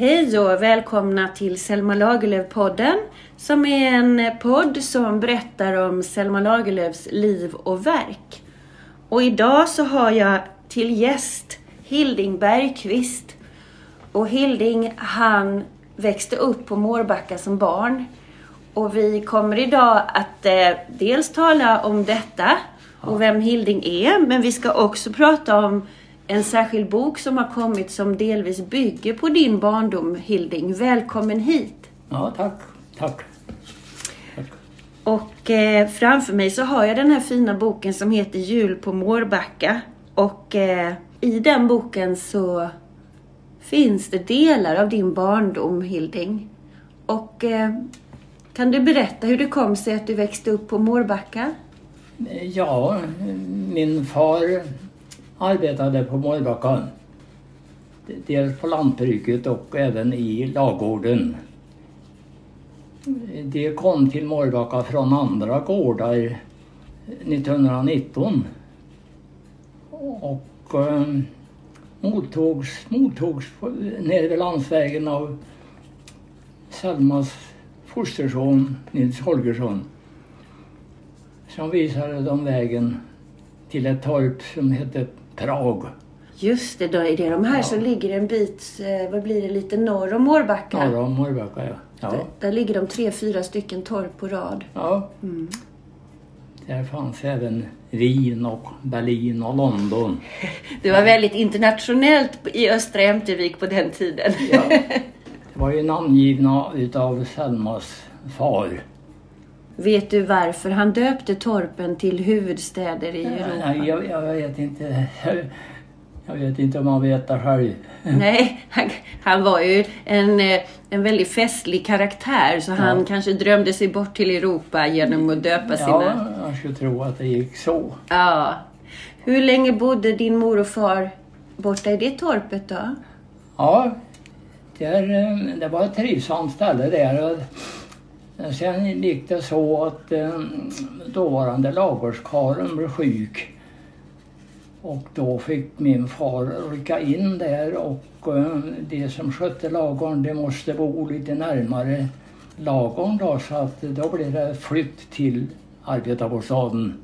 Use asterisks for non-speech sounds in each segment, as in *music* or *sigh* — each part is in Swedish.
Hej och välkomna till Selma Lagerlöf-podden som är en podd som berättar om Selma Lagerlöfs liv och verk. Och idag så har jag till gäst Hilding Bergqvist. Och Hilding han växte upp på Mårbacka som barn. Och vi kommer idag att eh, dels tala om detta och vem Hilding är, men vi ska också prata om en särskild bok som har kommit som delvis bygger på din barndom, Hilding. Välkommen hit! Ja, tack. Tack. tack. Och eh, framför mig så har jag den här fina boken som heter Jul på Mårbacka. Och eh, i den boken så finns det delar av din barndom, Hilding. Och eh, kan du berätta hur det kom sig att du växte upp på Mårbacka? Ja, min far arbetade på Mårbacka. Dels på lantbruket och även i lagården. De kom till Mårbacka från andra gårdar 1919. Och eh, mottogs, mottogs nere vid landsvägen av Selmas fosterson Nils Holgersson. Som visade dem vägen till ett torp som hette Prag. Just det, då är det de här Ja. som ligger en bit, eh, vad blir det, lite norr om Mårbacka? Norr om Mårbacka, ja. Där, Ja. där ligger de tre, fyra stycken torp på rad. ja. Mm. Där fanns även Wien och Berlin och London. *laughs* Det var väldigt internationellt i östra Ämtervik på den tiden. Ja. *laughs* Det var ju namngivna utav Selmas far. Vet du varför han döpte torpen till huvudstäder i Europa? Nej, jag, jag vet inte. *laughs* Jag vet inte om man vet det själv. *laughs* Nej, han, han var ju en, eh, en väldigt festlig karaktär så han Ja. kanske drömde sig bort till Europa genom att döpa sina... Ja, jag skulle tro att det gick så. Ja. Hur länge bodde din mor och far borta i det torpet då? Ja, där, eh, det var ett trivsamt ställe där. Sen gick det så att eh, dåvarande ladugårdskarlen blev sjuk. Och då fick min far rycka in där och eh, de som skötte ladugården de måste bo lite närmare ladugården då så att då blev det flytt till arbetarbostaden.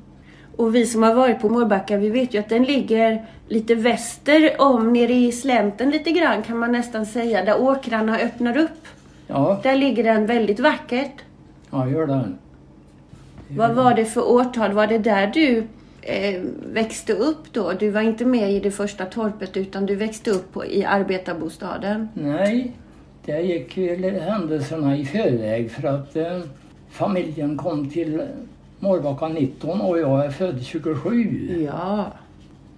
Och vi som har varit på Mårbacka, vi vet ju att den ligger lite väster om, nere i slänten lite grann kan man nästan säga, där åkrarna öppnar upp. Ja, Där ligger den väldigt vackert. Ja gör det. Vad var det för årtal? Var det där du eh, växte upp då? Du var inte med i det första torpet utan du växte upp på, i arbetarbostaden. Nej, det gick ju händelserna i förväg för att eh, familjen kom till Mårbacka 19 och jag är född 27. Ja.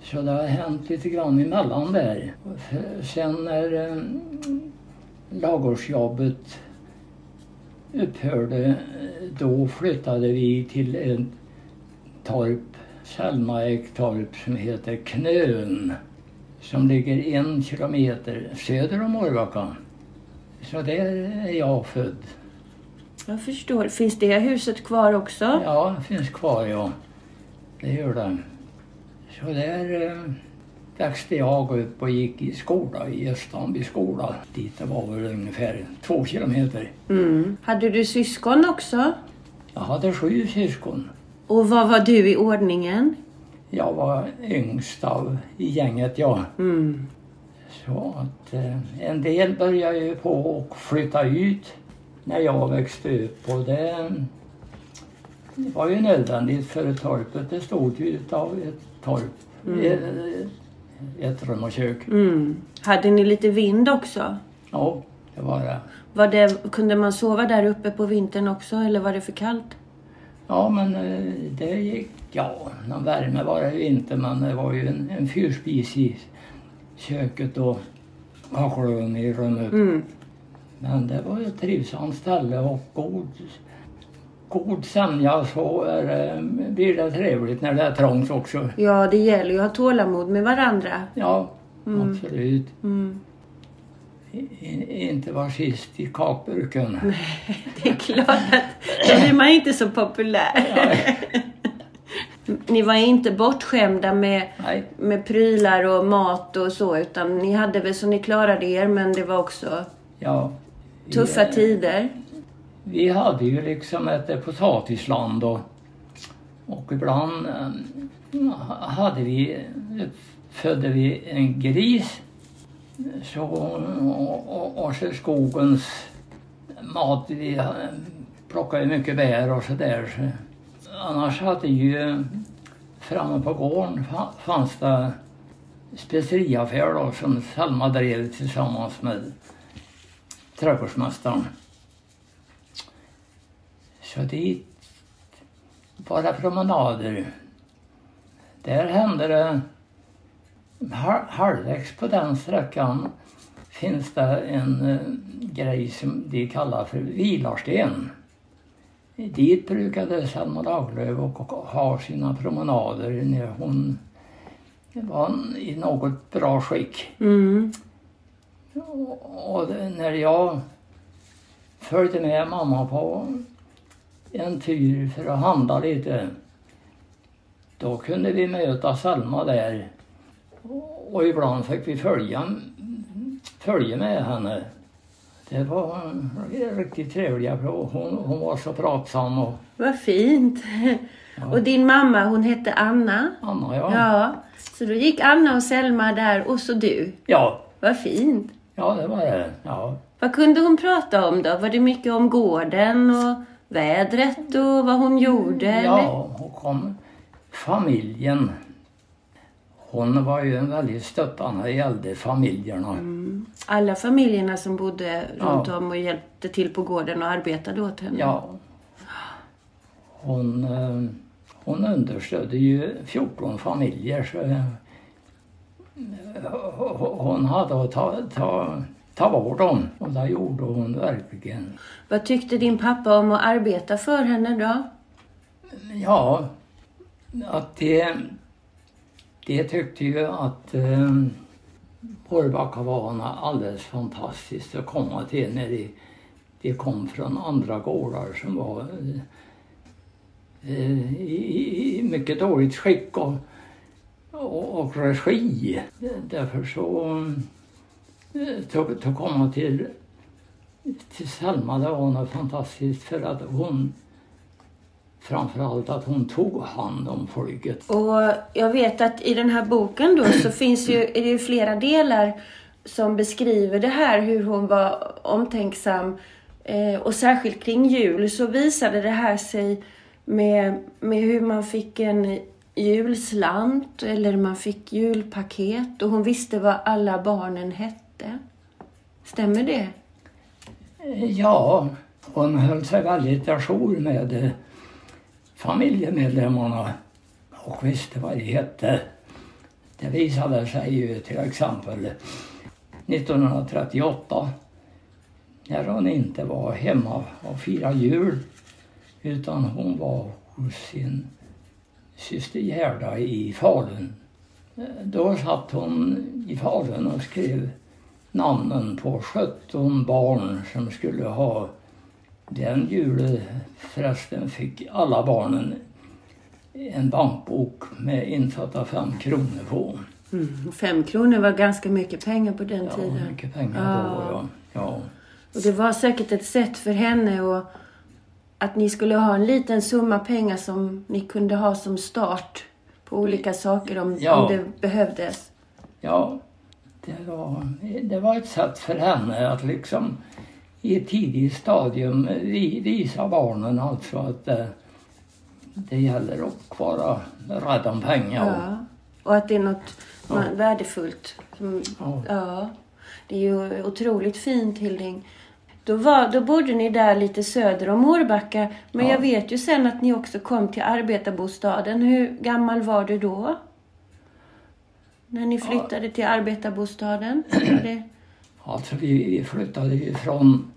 Så det har hänt lite grann emellan där. Sen när eh, ladugårdsjobbet upphörde, då flyttade vi till ett torp, Selmaägt torp som heter Knön. Som ligger en kilometer söder om Mårbacka. Så där är jag född. Jag förstår. Finns det huset kvar också? Ja, det finns kvar ja. Det gör det. Så där eh, växte jag upp och gick i skola i Östanby skola. Dit det var väl ungefär två kilometer. Mm. Hade du syskon också? Jag hade sju syskon. Och vad var du i ordningen? Jag var yngst av i gänget ja. Mm. Så att eh, en del började ju på att flytta ut när jag växte upp och det, det var ju nödvändigt för torpet det stod ju av ett torp. Ett, ett rum och kök. Mm. Hade ni lite vind också? Ja, det var det. Var det? Kunde man sova där uppe på vintern också eller var det för kallt? Ja, men eh, det gick, ja, någon värme var det ju inte men det var ju en, en fyrspis i köket och kakelugn i rummet. Mm. Men det var ju ett trivsamt ställe och god, god sämja så är, det- blir det trevligt när det är trångt också. Ja, det gäller ju att ha tålamod med varandra. Ja, absolut. Mm. I, inte vara sist i kakburken. Det är klart att då blir man inte så populär. Ni var inte bortskämda med, Nej, med prylar och mat och så utan ni hade väl så ni klarade er men det var också Ja. Tuffa vi, tider. Vi hade ju liksom ett potatisland och, och ibland eh, hade vi, födde vi en gris så, och, och, och så skogens mat. Vi eh, plockade ju mycket bär och sådär. Så. Annars hade ju eh, framme på gården fanns det speceriaffär då som Selma drev tillsammans med trädgårdsmästaren. Så dit det promenader. Där hände det hal- halvvägs på den sträckan finns det en eh, grej som de kallar för Vilarsten. Dit brukade Selma Lagerlöf ha sina promenader när hon var i något bra skick. Mm. Och, och när jag följde med mamma på en tur för att handla lite då kunde vi möta Selma där. Och, ibland fick vi följa, följa med henne. Det var riktigt trevliga. Hon, hon var så pratsam och Vad fint. Och din mamma, hon hette Anna. Anna ja. Ja. Så då gick Anna och Selma där och så du. Ja, Vad fint. ja det var det. Ja. Vad kunde hon prata om då? Var det mycket om gården och vädret och vad hon gjorde? eller? Ja, och om familjen. Hon var ju en väldigt stöttande när det gällde familjerna. Alla familjerna som bodde runt Ja. om och hjälpte till på gården och arbetade åt henne. Ja. Hon, eh, hon understödde ju 14 familjer. Så, eh, hon hade att ta, ta, ta vård om och det gjorde hon verkligen. Vad tyckte din pappa om att arbeta för henne då? Ja, att det, det tyckte ju att eh, Borgbacka var alldeles fantastiskt att komma till när de, de kom från andra gårdar som var eh, i, i mycket dåligt skick och, och, och regi. Därför så tog, tog komma till, till Selma, det var något fantastiskt för att hon framförallt att hon tog hand om folket. Och jag vet att i den här boken då så finns ju, är det ju flera delar som beskriver det här hur hon var omtänksam. Eh, och särskilt kring jul så visade det här sig med, med hur man fick en julslant eller man fick julpaket och hon visste vad alla barnen hette. Stämmer det? Ja, hon höll sig väldigt ajour med eh, familjemedlemmarna och visste vad de hette. Det visade sig ju till exempel 1938 när hon inte var hemma och firade jul utan hon var hos sin syster Gerda i Falun. Eh, då satt hon i Falun och skrev namnen på 17 barn som skulle ha den julen. Förresten fick alla barnen en bankbok med insatta fem kronor på. Mm. Fem kronor var ganska mycket pengar på den Ja, tiden. mycket pengar då. Ja. Ja. Och det var säkert ett sätt för henne att, att ni skulle ha en liten summa pengar som ni kunde ha som start på olika saker om, Ja. om det behövdes. ja, det var, det var ett sätt för henne att liksom i ett tidigt stadium vi- visa barnen alltså att det, det gäller att vara rädd om pengar. Ja. Och att det är något man, värdefullt. Som, Ja. ja. Det är ju otroligt fint, Hilding. Då, var, då bodde ni där lite söder om Mårbacka. Men Ja. jag vet ju sen att ni också kom till arbetarbostaden. Hur gammal var du då? När ni flyttade till arbetarbostaden? *clears throat* Det... Alltså vi, flyttade ju från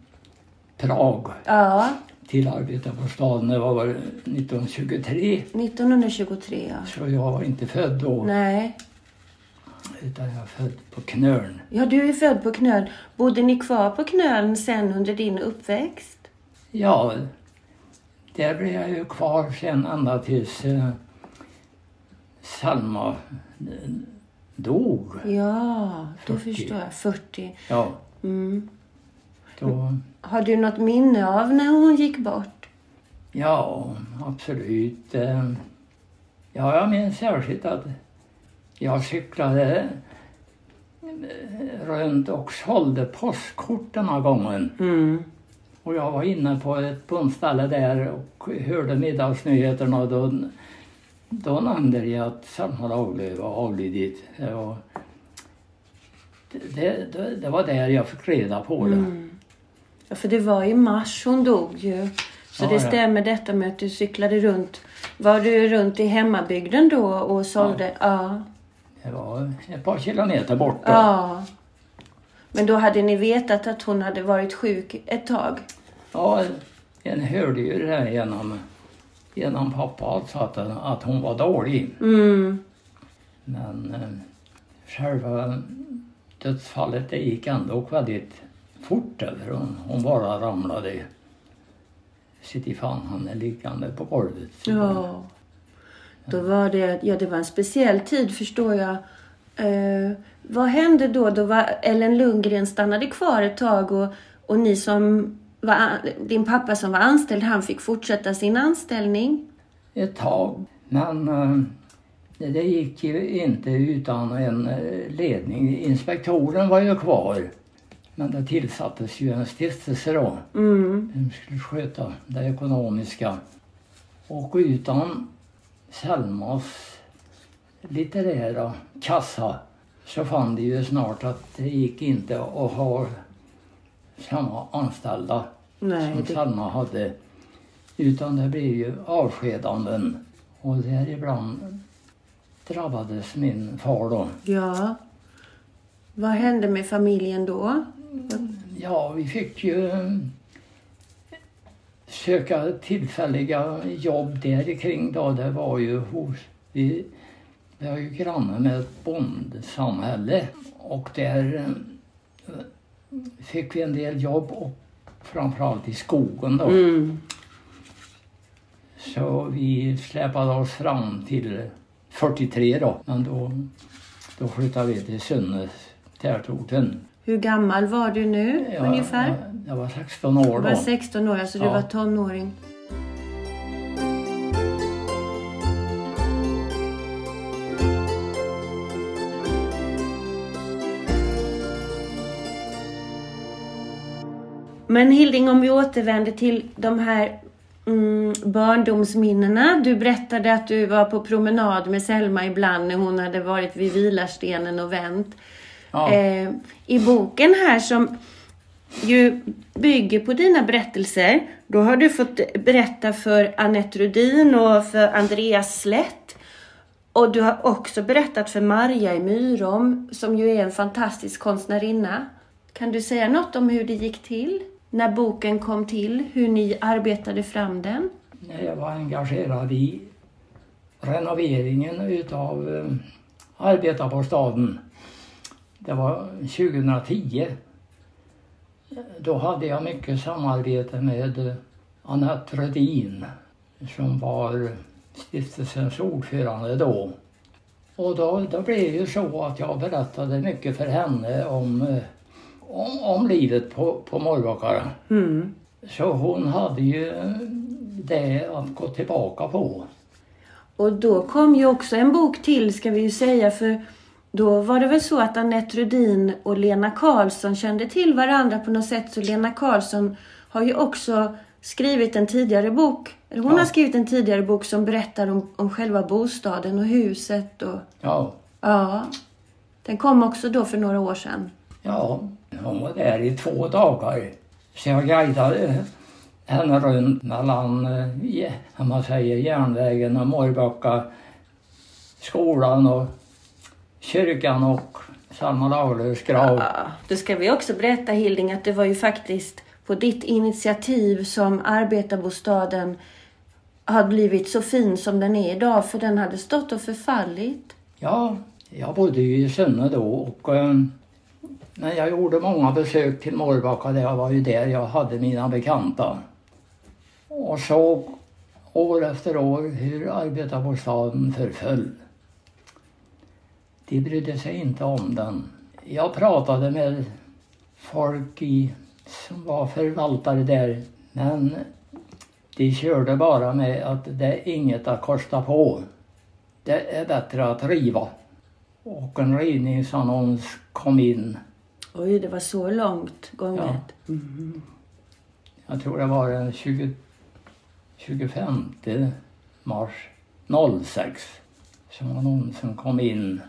Prag Ja, till arbetarbostaden. Det var väl 1923. 1923 ja. Så jag var inte född då. Nej. Utan jag är född på Knörn. Ja, du är född på Knöl. Bodde ni kvar på Knölen sen under din uppväxt? Ja, där blev jag ju kvar sen ända tills eh, Salma eh, dog. Ja, då 40. förstår jag. 40. Ja, Mm. Då, Har du något minne av när hon gick bort? ja, absolut. Eh, Ja, jag minns särskilt att jag cyklade eh, runt och sålde postkort den här gången. Mm. Och jag var inne på ett bondställe där och hörde middagsnyheterna och då, då nämnde de att Selma Lagerlöf var avlidit. Och det, det, det var där jag fick reda på det. Mm. Ja, för det var i mars hon dog ju. Så Ja, det ja. stämmer detta med att du cyklade runt. Var du runt i hemmabygden då och sålde? Ja. Det var ett par kilometer bort. Då. ja. Men då hade ni vetat att hon hade varit sjuk ett tag? Ja, en hörde ju det där genom, genom pappa alltså att, att hon var dålig. Mm. Men eh, själva dödsfallet det gick ändå väldigt fort över. Hon, hon bara ramlade. Sitt i fan, han är liggande på golvet. Ja. Då var det, ja det var en speciell tid förstår jag. Eh, vad hände då? Då var Ellen Lundgren stannade kvar ett tag och, och ni som var, din pappa som var anställd, han fick fortsätta sin anställning. Ett tag. Men eh, det gick ju inte utan en eh, ledning. Inspektoren var ju kvar. Men det tillsattes ju en stiftelse då. Mm. Vem skulle sköta det ekonomiska? Och utan Selmas litterära kassa så fann de ju snart att det gick inte att ha samma anställda Nej, som det, Selma hade. Utan det blev ju avskedanden. Och däribland drabbades min far då. ja. Vad hände med familjen då? Ja, vi fick ju eh, söka tillfälliga jobb där kring då. Det var ju hos... Vi, vi var ju granne med ett bondsamhälle och där eh, fick vi en del jobb och framförallt i skogen då. Mm. Så vi släpade oss fram till 43 då. Men då, då flyttade vi till Sunnes, tätorten. Hur gammal var du nu Ja, ungefär? Jag, jag var 16 år Du då. var 16 år, alltså du Ja. var tonåring. Men Hilding, om vi återvänder till de här mm, barndomsminnena. Du berättade att du var på promenad med Selma ibland när hon hade varit vid Vilarstenen och vänt. Ja. Eh, I boken här som ju bygger på dina berättelser. Då har du fått berätta för Annette Rudin och för Andreas Slätt. Och du har också berättat för Marja i Myrom som ju är en fantastisk konstnärinna. Kan du säga något om hur det gick till? När boken kom till? Hur ni arbetade fram den? När jag var engagerad i renoveringen utav eh, arbetarbostaden. Det var 2010. Då hade jag mycket samarbete med eh, Anette Rödin som var stiftelsens ordförande då. Och då, då blev det ju så att jag berättade mycket för henne om, eh, om, om livet på, på Morrbacka. Mm. Så hon hade ju det att gå tillbaka på. Och då kom ju också en bok till ska vi ju säga för då var det väl så att Annette Rudin och Lena Karlsson kände till varandra på något sätt. Så Lena Karlsson har ju också skrivit en tidigare bok. Hon Ja. har skrivit en tidigare bok som berättar om, om själva bostaden och huset. Och, Ja, ja, den kom också då för några år sedan. ja, hon var där i två dagar. Så jag guidade henne runt mellan, eh, om man säger, järnvägen och Morrbacka, skolan och kyrkan och Selma Lagerlöfs grav. Ja, då ska vi också berätta Hilding att det var ju faktiskt på ditt initiativ som arbetarbostaden har blivit så fin som den är idag. För den hade stått och förfallit. Ja, jag bodde ju i Sunne då och eh, men jag gjorde många besök till Mårbacka, Det var ju där jag hade mina bekanta. Och såg år efter år hur arbetarbostaden förföll. De brydde sig inte om den. Jag pratade med folk i som var förvaltare där. Men de körde bara med att det är inget att kosta på. Det är bättre att riva. Och en rivningsannons kom in. Oj, det var så långt gånget. Ja. Mm. Jag tror det var den 20, 25 mars 06 som annonsen kom in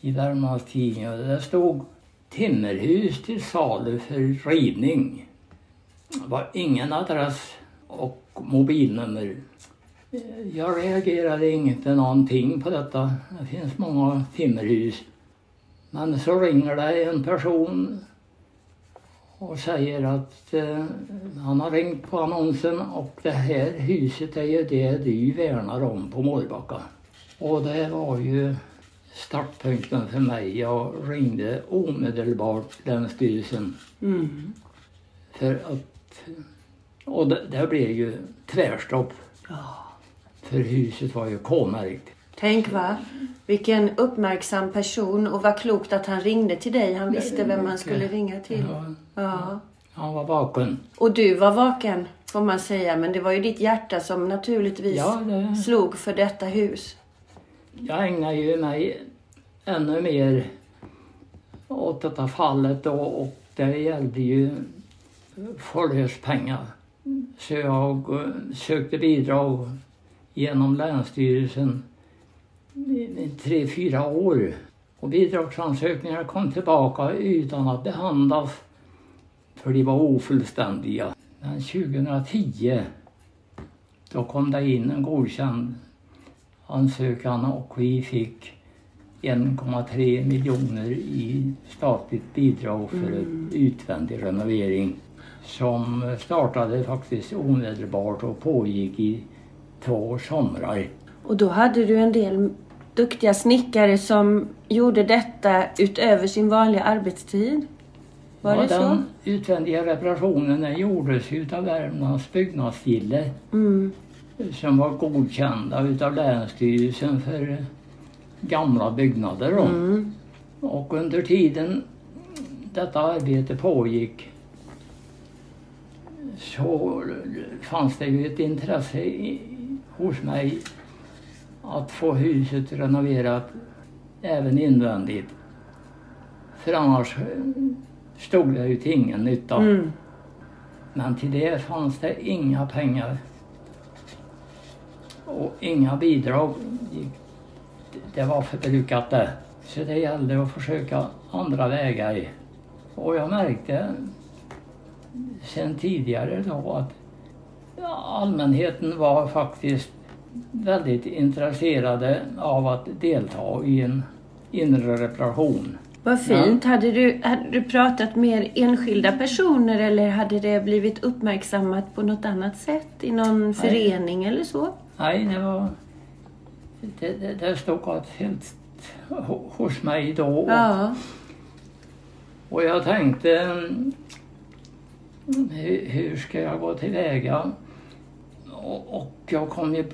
i Värmlands Tidningen. Det stod timmerhus till salu för rivning. Det var ingen adress och mobilnummer. Jag reagerade inte någonting på detta. Det finns många timmerhus. Men så ringer det en person och säger att eh, han har ringt på annonsen och det här huset är ju det du värnar om på Mårbacka. Och det var ju startpunkten för mig. Jag ringde omedelbart Länsstyrelsen. Mm. För att, och det, det blev ju tvärstopp. Ja. För huset var ju K-märkt. Tänk va, vilken uppmärksam person och vad klokt att han ringde till dig. Han visste vem han skulle ringa till. Ja, han var vaken. Och du var vaken får man säga, men det var ju ditt hjärta som naturligtvis Ja, det, slog för detta hus. jag ägnade ju mig ännu mer åt detta fallet då och det gällde ju få lös pengar. Så jag eh, sökte bidrag genom Länsstyrelsen tre, fyra år. Och bidragsansökningar kom tillbaka utan att behandlas för de var ofullständiga. Men 2010 då kom det in en godkänd ansökan och vi fick 1,3 miljoner i statligt bidrag för Mm. utvändig renovering som startade faktiskt omedelbart och pågick i två somrar. Och då hade du en del duktiga snickare som gjorde detta utöver sin vanliga arbetstid. Var ja, det så? den utvändiga reparationen gjordes utav Värmlands byggnadsgille Mm. som var godkända utav Länsstyrelsen för gamla byggnader. Då. Mm. Och under tiden detta arbete pågick så fanns det ju ett intresse i, hos mig att få huset renoverat även invändigt. För annars stod det ju till ingen nytta. Mm. Men till det fanns det inga pengar. Och inga bidrag. Det var förbrukat det. Så det gällde att försöka andra vägar. Och jag märkte sen tidigare då att allmänheten var faktiskt väldigt intresserade av att delta i en inre reparation. Vad fint. Hade, du, hade du pratat med enskilda personer eller hade det blivit uppmärksammat på något annat sätt? I någon förening eller så? Nej, det var... Det, det, det stod helt ho- hos mig då. Och, Ja. och jag tänkte... Hur, hur ska jag gå tillväga? Och, och jag kom ju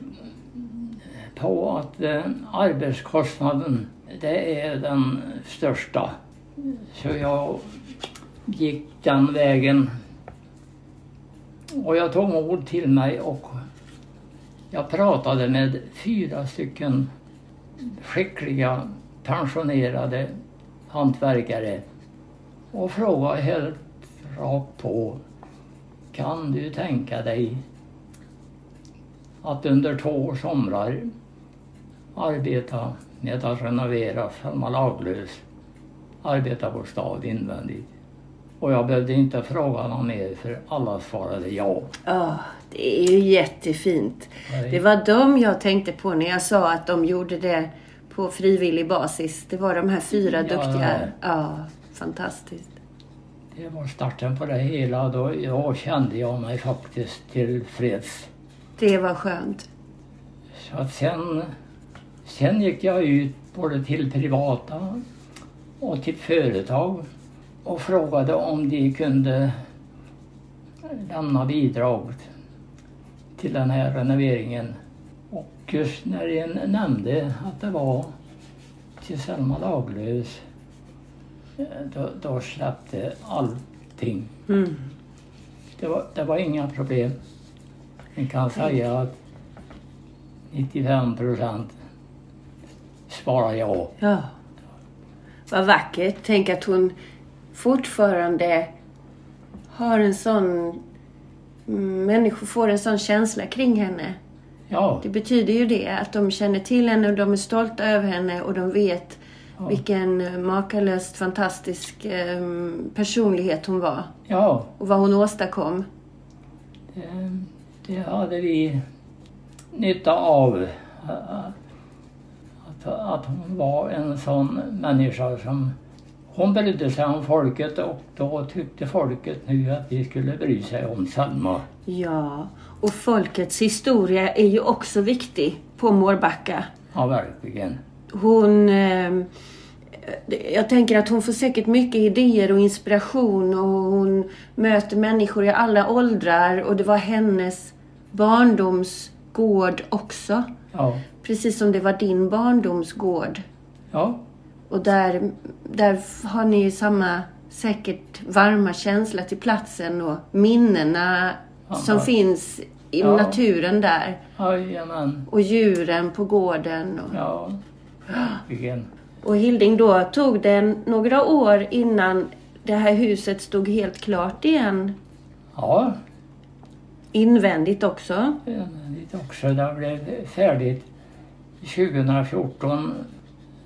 på att eh, arbetskostnaden, det är den största. Så jag gick den vägen. Och jag tog mod till mig och jag pratade med fyra stycken skickliga pensionerade hantverkare och frågade helt rakt på. Kan du tänka dig att under två somrar arbeta med att renovera Selma Laglös arbetarbostad invändigt? Och jag behövde inte fråga någon mer för alla svarade ja. Ja, det är ju jättefint. Nej. Det var dem jag tänkte på när jag sa att de gjorde det på frivillig basis. Det var de här fyra Ja, duktiga. ja. Ja, fantastiskt. Det var starten på det hela. Då, då kände jag mig faktiskt tillfreds. Det var skönt. Så att sen, sen gick jag ut både till privata och till företag och frågade om de kunde lämna bidrag till den här renoveringen. Och just när jag nämnde att det var till Selma Lagerlöfs eh, då, då släppte all allting. Mm. Det var, det var inga problem. Man kan säga att 95 procent svarar ja. Ja. Vad vackert. Tänk att hon fortfarande har en sån... mm, Människor får en sån känsla kring henne. Ja, Det betyder ju det, att de känner till henne och de är stolta över henne och de vet Ja. vilken eh, makalöst fantastisk eh, personlighet hon var ja och vad hon åstadkom. det, det hade vi nytta av. Att, hon var en sån människa som hon brydde sig om folket och då tyckte folket nu att vi skulle bry sig om Selma. Ja, och folkets historia är ju också viktig på Mårbacka. Ja, verkligen. Hon... Eh, jag tänker att hon får säkert mycket idéer och inspiration och hon möter människor i alla åldrar och det var hennes barndomsgård också. Ja, Precis som det var din barndomsgård. ja, Och där, där har ni ju samma säkert varma känsla till platsen och minnena Ja, som finns i Ja. naturen där. jajamän. Och djuren på gården. Och, Ja, verkligen. och Hilding, då tog det några år innan det här huset stod helt klart igen. Ja, Invändigt också. det också. Det blev färdigt 2014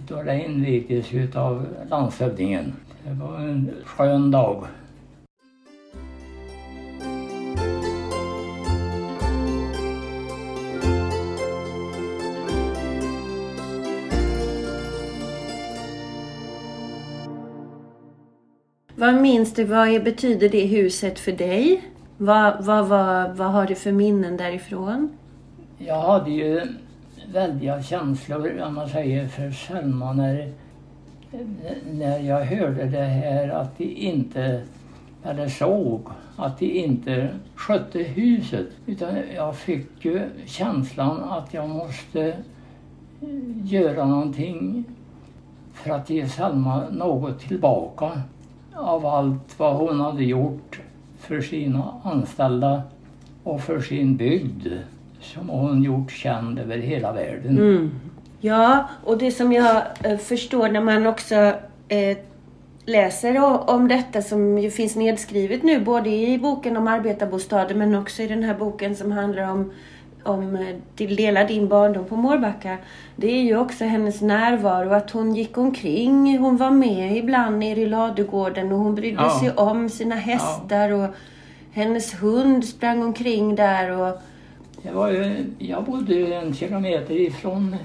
då det invigdes utav landshövdingen. Det var en skön dag. Vad minns du, vad betyder det huset för dig? Vad, vad, vad, vad har du för minnen därifrån? Jag hade ju väldiga känslor, om man säger, för Selma när, när jag hörde det här att de inte, eller såg, att de inte skötte huset. Utan jag fick ju känslan att jag måste göra någonting för att ge Selma något tillbaka av allt vad hon hade gjort för sina anställda och för sin bygd som hon gjort känd över hela världen. Mm. Ja, och det som jag eh, förstår när man också eh, läser om detta som ju finns nedskrivet nu både i boken om arbetarbostaden men också i den här boken som handlar om om eh, till dela din barndom på Mårbacka. Det är ju också hennes närvaro, att hon gick omkring, hon var med ibland nere i ladugården och hon brydde Ja. sig om sina hästar och hennes hund sprang omkring där och Det var ju, jag bodde ju en kilometer ifrån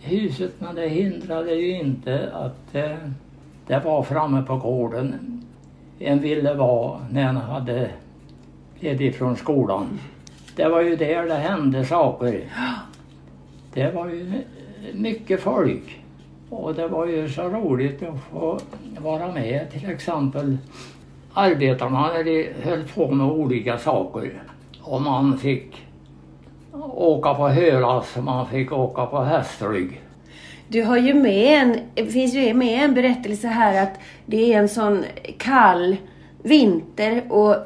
huset men det hindrade ju inte att eh, det var framme på gården en ville vara när han hade ledigt från skolan. Det var ju där det hände saker. Det var ju mycket folk. Och det var ju så roligt att få vara med till exempel arbetarna när de höll på med olika saker. Och man fick åka på Hölas och man fick åka på hästrygg. Du har ju med en, det finns ju med en berättelse här att det är en sån kall vinter och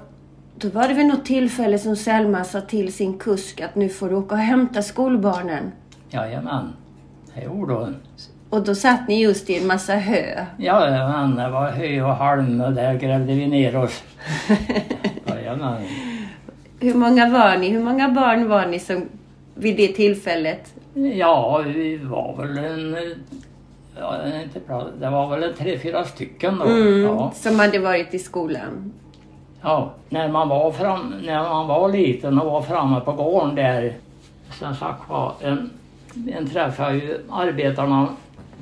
då var det vid något tillfälle som Selma sa till sin kusk att nu får du åka och hämta skolbarnen. Jajamän, det gjorde hon. Och då satt ni just i en massa hö. Jajamän, det var hö och halm och där grävde vi ner oss. *laughs* Jajamän. Hur många var ni? Hur många barn var ni som vid det tillfället? Ja, vi var väl en... Ja, det är inte bra. Det var väl tre, fyra stycken då. Mm, Ja. Som hade varit i skolan. Ja, när man var, fram, när man var liten och var framme på gården där, som sagt var, en, en träffade ju arbetarna.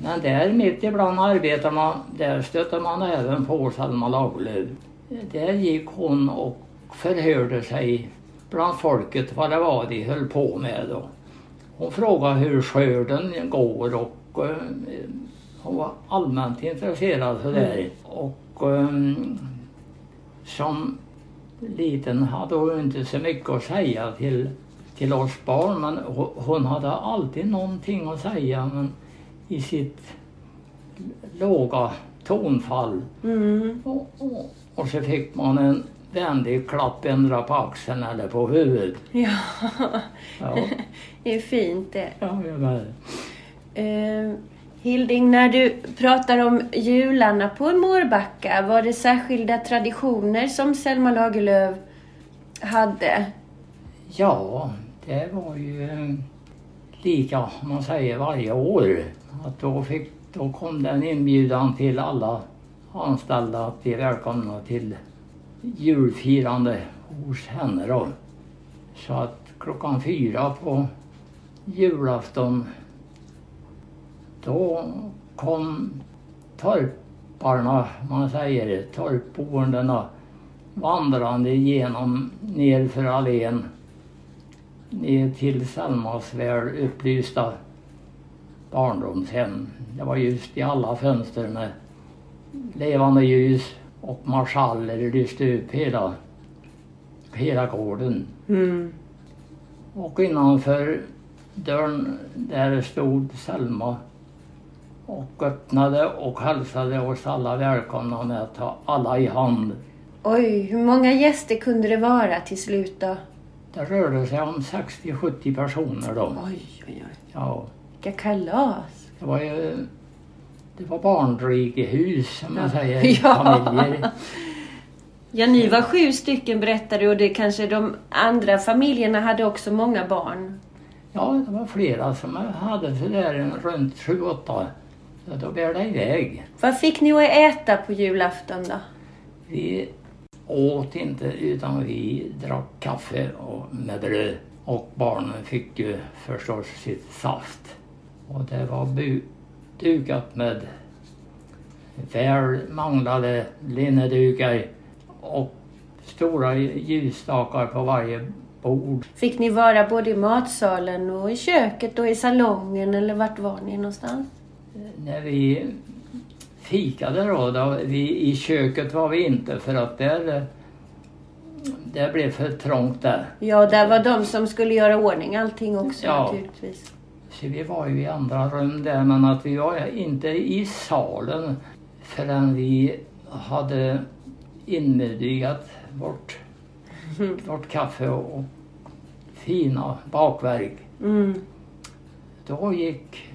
Men där mitt ibland arbetarna, där stötte man även på Selma Lagerlöf. Där gick hon och förhörde sig bland folket vad det var de höll på med då. Hon frågade hur skörden går och eh, hon var allmänt intresserad sådär. Och eh, som liten hade hon inte så mycket att säga till, till oss barn men ho- hon hade alltid någonting att säga men i sitt låga tonfall. Mm. Och, och, Och så fick man en vänlig klapp ändra på axeln eller på huvudet. Ja, Ja, *laughs* det är fint det. ja jag med. Eh, Hilding, när du pratar om jularna på Mårbacka, var det särskilda traditioner som Selma Lagerlöf hade? Ja, det var ju eh, lika, om man säger, varje år. Att då, fick, då kom det en inbjudan till alla anställda att bli välkomna till julfirande hos henne då. Så att klockan fyra på julafton då kom torparna, man säger torpboendena vandrande genom nerför allén ner till Selmas väl upplysta barndomshem. Det var just i alla fönster med levande ljus och marschaller lyste upp hela, hela gården. Mm. Och innanför dörren där stod Selma och öppnade och hälsade oss alla välkomna med att ta alla i hand. Oj, hur många gäster kunde det vara till slut då? Det rörde sig om 60-70 personer då. Oj, oj, oj. Ja, Vilka kalas! det var ju det var barnrikehus som man Ja. säger, *laughs* Ja. familjer. Ja, ni var sju stycken berättade och det kanske de andra familjerna hade också många barn. Ja, det var flera som hade sådär runt 7-8. Så då bär det iväg. Vad fick ni att äta på julafton då? Vi åt inte utan vi drack kaffe och med bröd. Och barnen fick ju förstås sitt saft. Och det var bu- dukat med väl manglade linnedukar och stora ljusstakar på varje bord. Fick ni vara både i matsalen och i köket och i salongen eller vart var ni någonstans? När vi fikade då, då vi, i köket var vi inte för att där, där blev för trångt där. Ja, där var de som skulle göra ordning allting också Ja. naturligtvis. Så vi var ju i andra rum där men att vi var inte i salen förrän vi hade inmudigat vårt, *laughs* vårt kaffe och, och fina bakverk. Mm. Då gick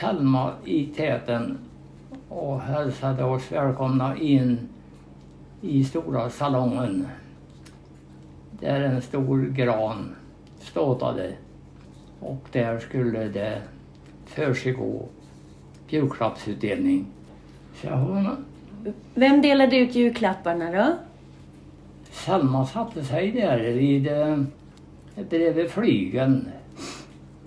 Selma i täten och hälsade oss välkomna in i stora salongen. Där en stor gran ståtade och där skulle det försiggå julklappsutdelning. Så hon, Vem delade ut julklapparna då? Selma satte sig där vid, eh, bredvid flygeln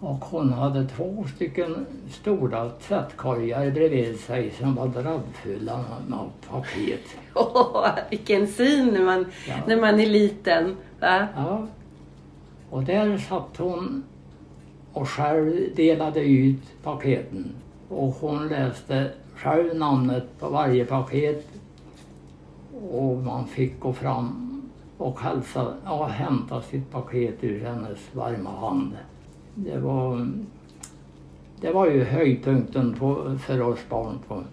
och hon hade två stycken stora tvättkorgar bredvid sig som var drabbfulla med paket. *laughs* Åh, vilken syn när man, Ja. när man är liten. Va? Ja. Och där satt hon och själv delade ut paketen. Och hon läste själv namnet på varje paket. Och man fick gå fram och hälsa, ja, hämta sitt paket ur hennes varma hand. Det var, det var ju höjdpunkten på, för oss barn på,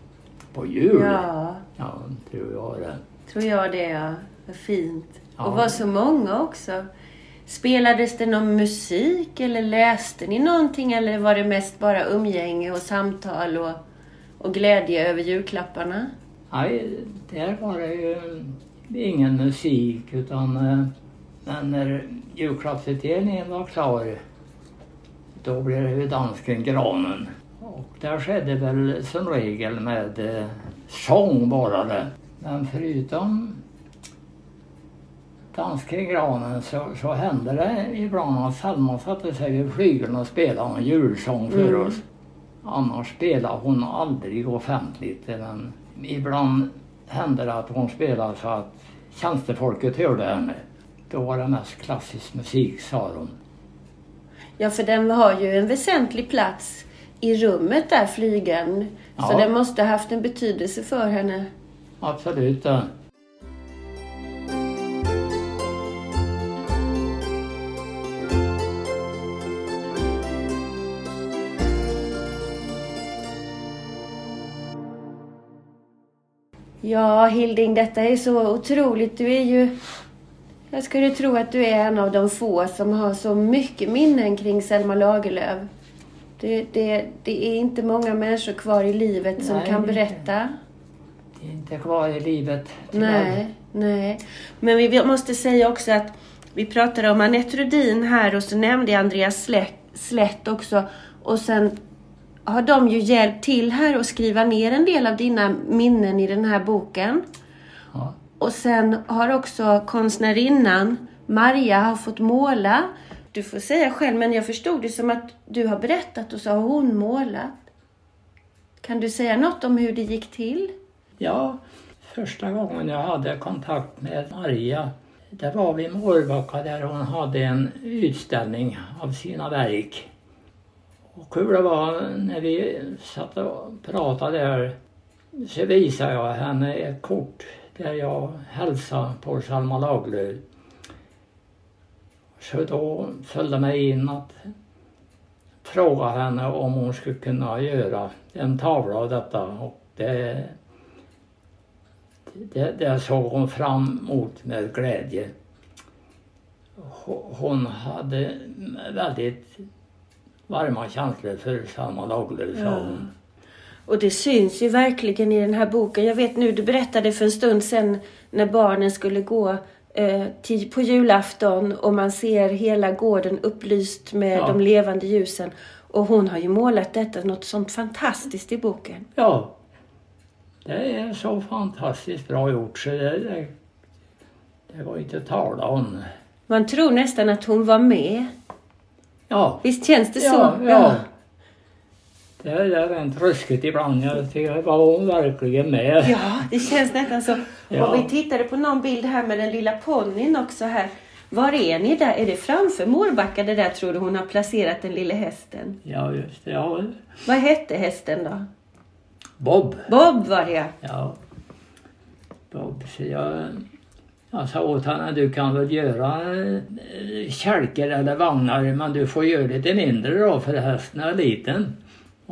på jul. Ja, ja, tror jag det. tror jag det ja. Vad fint. Ja. Och var så många också. Spelades det någon musik eller läste ni någonting eller var det mest bara umgänge och samtal och, och glädje över julklapparna? Nej, där var det ju ingen musik utan eh, men när julklappsutdelningen var klar då blev det ju dansken Granen. Och där skedde väl som regel med eh, sång bara det. Men förutom dansken Granen så, så hände det ibland att Selma satte sig vid flygeln och spelade en julsång för Mm. oss. Annars spelade hon aldrig offentligt. Men ibland hände det att hon spelade så att tjänstefolket hörde henne. Då var det mest klassisk musik, sa de. Ja, för den har ju en väsentlig plats i rummet där, flygeln. Så Ja. den måste ha haft en betydelse för henne. Absolut. ja. Ja, Hilding, detta är så otroligt. Du är ju... Jag skulle tro att du är en av de få som har så mycket minnen kring Selma Lagerlöf. Det, det, det är inte många människor kvar i livet som Nej, kan berätta. Det är inte kvar i livet. Nej, nej. Men vi måste säga också att vi pratade om Anette Rudin här och så nämnde jag Andreas Slätt, Slätt också. Och sen har de ju hjälpt till här att skriva ner en del av dina minnen i den här boken. Ja. Och sen har också konstnärinnan Maria har fått måla. Du får säga själv, men jag förstod det som att du har berättat och så har hon målat. Kan du säga något om hur det gick till? Ja, första gången jag hade kontakt med Maria, det var vid Mårbacka där hon hade en utställning av sina verk. Och hur det var när vi satt och pratade där så visade jag henne ett kort där jag hälsade på Selma Lagerlöf. Så då följde mig in att fråga henne om hon skulle kunna göra en tavla av detta. Och det, det, det såg hon fram emot med glädje. Hon- Hon hade väldigt varma känslor för Selma Lagerlöf, sa Ja. Och det syns ju verkligen i den här boken. Jag vet nu, du berättade för en stund sedan när barnen skulle gå eh, till, på julafton och man ser hela gården upplyst med Ja. de levande ljusen. Och hon har ju målat detta, något sånt fantastiskt i boken. Ja, det är så fantastiskt bra gjort så det, det, det var inte att tala om. Man tror nästan att hon var med. Ja, Visst känns det så? ja, ja. Det är, det är rent ruskigt ibland. Jag tycker, var hon verkligen med? Ja, det känns nästan så. Ja. Och vi tittade på någon bild här med den lilla ponnyn också här. Var är ni där? Är det framför Mårbacka det där tror du hon har placerat den lilla hästen? Ja, just det. Ja, Vad hette hästen då? Bob. Bob var det Ja. Bob, så jag, jag sa åt henne, du kan väl göra eh, kälkar eller vagnar, men du får göra lite mindre då för hästen är liten.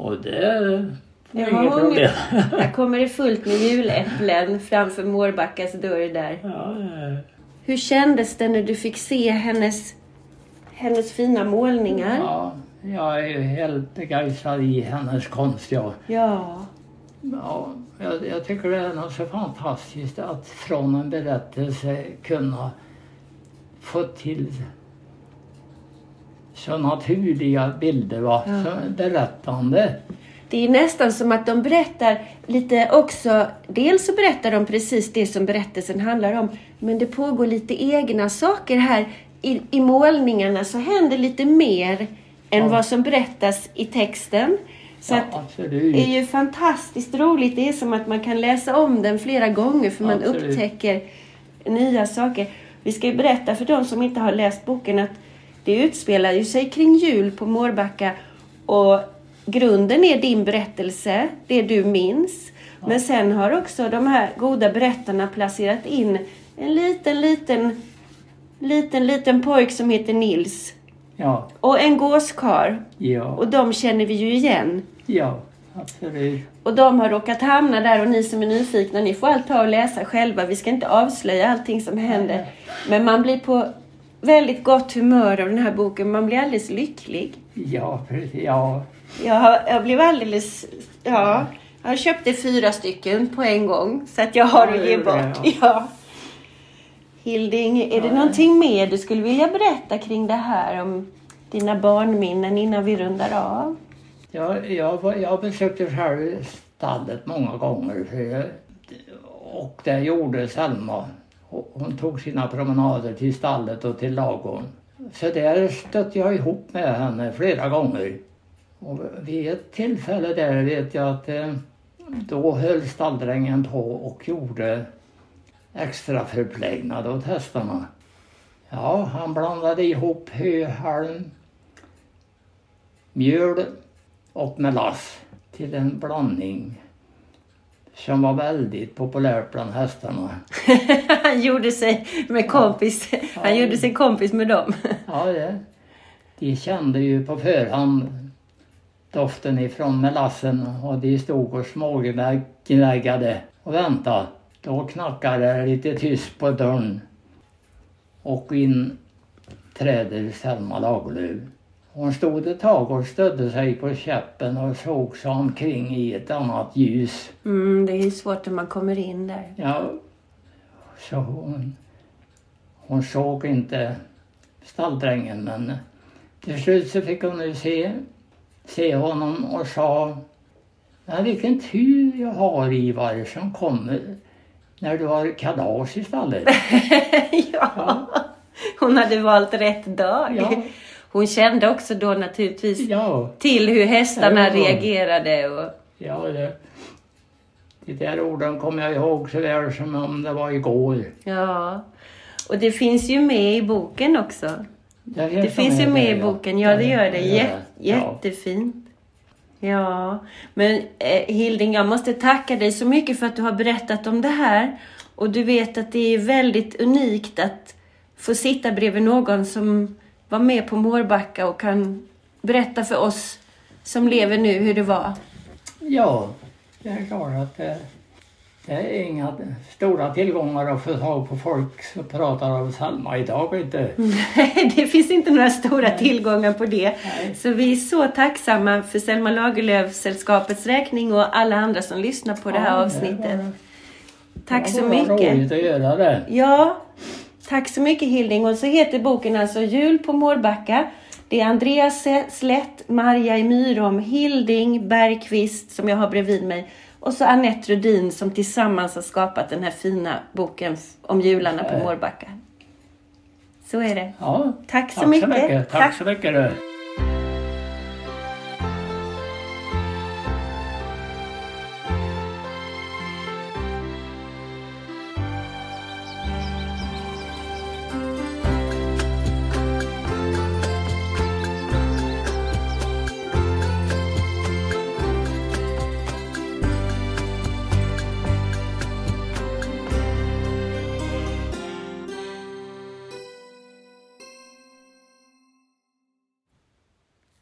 Och det var Ja, inget problem. Här kommer det fullt med juläpplen framför Mårbackas dörr där. Ja, eh, Hur kändes det när du fick se hennes, hennes fina målningar? ja, jag är helt begeistrad i hennes konst. Ja. Ja. Ja, jag, jag tycker det är något så fantastiskt att från en berättelse kunna få till så naturliga bilder, va? Ja. Så berättande. Det är nästan som att de berättar lite också. Dels så berättar de precis det som berättelsen handlar om. Men det pågår lite egna saker här. I, i målningarna så händer lite mer än Ja. vad som berättas i texten. Så Ja, det är ju fantastiskt roligt. Det är som att man kan läsa om den flera gånger för man Absolut. upptäcker nya saker. Vi ska berätta för de som inte har läst boken att det utspelar ju sig kring jul på Mårbacka och grunden är din berättelse, det du minns. Men sen har också de här goda berättarna placerat in en liten, liten, liten, liten pojk som heter Nils Ja, och en gåskar. ja, Och de känner vi ju igen. ja, absolut. Och de har råkat hamna där och ni som är nyfikna, ni får allt ta och läsa själva. Vi ska inte avslöja allting som händer. Men man blir på väldigt gott humör av den här boken. Man blir alldeles lycklig. Ja, precis. Ja, Jag, jag blev alldeles... Ja, jag köpte fyra stycken på en gång. Så att jag har Ja, att det ge bort. jag. Ja. Hilding, är det Ja. någonting mer du skulle vilja berätta kring det här om dina barnminnen innan vi rundar av? Jag, jag, jag besökte själv stallet många gånger. Och det gjorde Selma. Hon- tog sina promenader till stallet och till ladugården. Så där stötte jag ihop med henne flera gånger. Och vid ett tillfälle där vet jag att eh, då höll stalldrängen på och gjorde extra förplägnad åt hästarna. Ja, han blandade ihop höhalm, mjöl och melass till en blandning som var väldigt populärt bland hästarna. Han gjorde sig med kompis. Han Ja. gjorde sig kompis med dem. Ja, det, de kände ju på förhand doften ifrån melassen och de stod och smågnaggade och väntade. Då knackade det lite tyst på dörren. Och in träder Selma Lagerlöf. Hon stod ett tag och stödde sig på käppen och såg sig omkring i ett annat ljus. Mm, det är ju svårt när man kommer in där. Ja, så hon, hon såg inte stalldrängen men till slut så fick hon nu se, se honom och sa Ja, vilken tur jag har Ivar som kommer när du har kalas i stallet. *laughs* ja. Hon hade valt rätt dag. Ja. Hon kände också då naturligtvis Ja, till hur hästarna Ja. reagerade. Och, ja det, de där orden kommer jag ihåg så väl som om det var igår. ja. och det finns ju med i boken också. Det, Det finns ju med i boken. Ja, det gör det. Jä- Ja. jättefint. Ja, men eh, Hilding, jag måste tacka dig så mycket för att du har berättat om det här. Och du vet att det är väldigt unikt att få sitta bredvid någon som var med på Mårbacka och kan berätta för oss som lever nu hur det var. Ja, det är klart att det, det är inga stora tillgångar att få tag på folk som pratar om Selma idag inte. *laughs* det finns inte några stora tillgångar på det. Nej. Så vi är så tacksamma för Selma Lagerlöf-sällskapets räkning och alla andra som lyssnar på det här Ja, avsnittet. var- Tack det så var mycket. roligt att göra det. Ja, tack så mycket Hilding. Och så heter boken alltså Jul på Mårbacka. Det är Andreas Slätt, Marja i Myrom, Hilding Bergqvist som jag har bredvid mig och så Anette Rudin som tillsammans har skapat den här fina boken om jularna på Eh. Mårbacka. Så är det. Ja, Tack så mycket. Tack, Tack. så mycket. Du.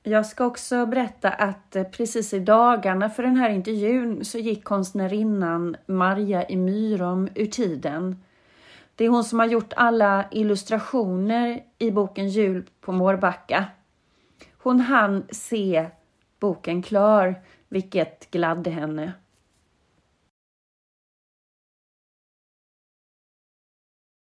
Jag ska också berätta att eh, precis i dagarna för den här intervjun så gick konstnärinnan Marja i Myrom ur tiden. Det är hon som har gjort alla illustrationer i boken Jul på Mårbacka. Hon hann se boken klar, vilket gladde henne.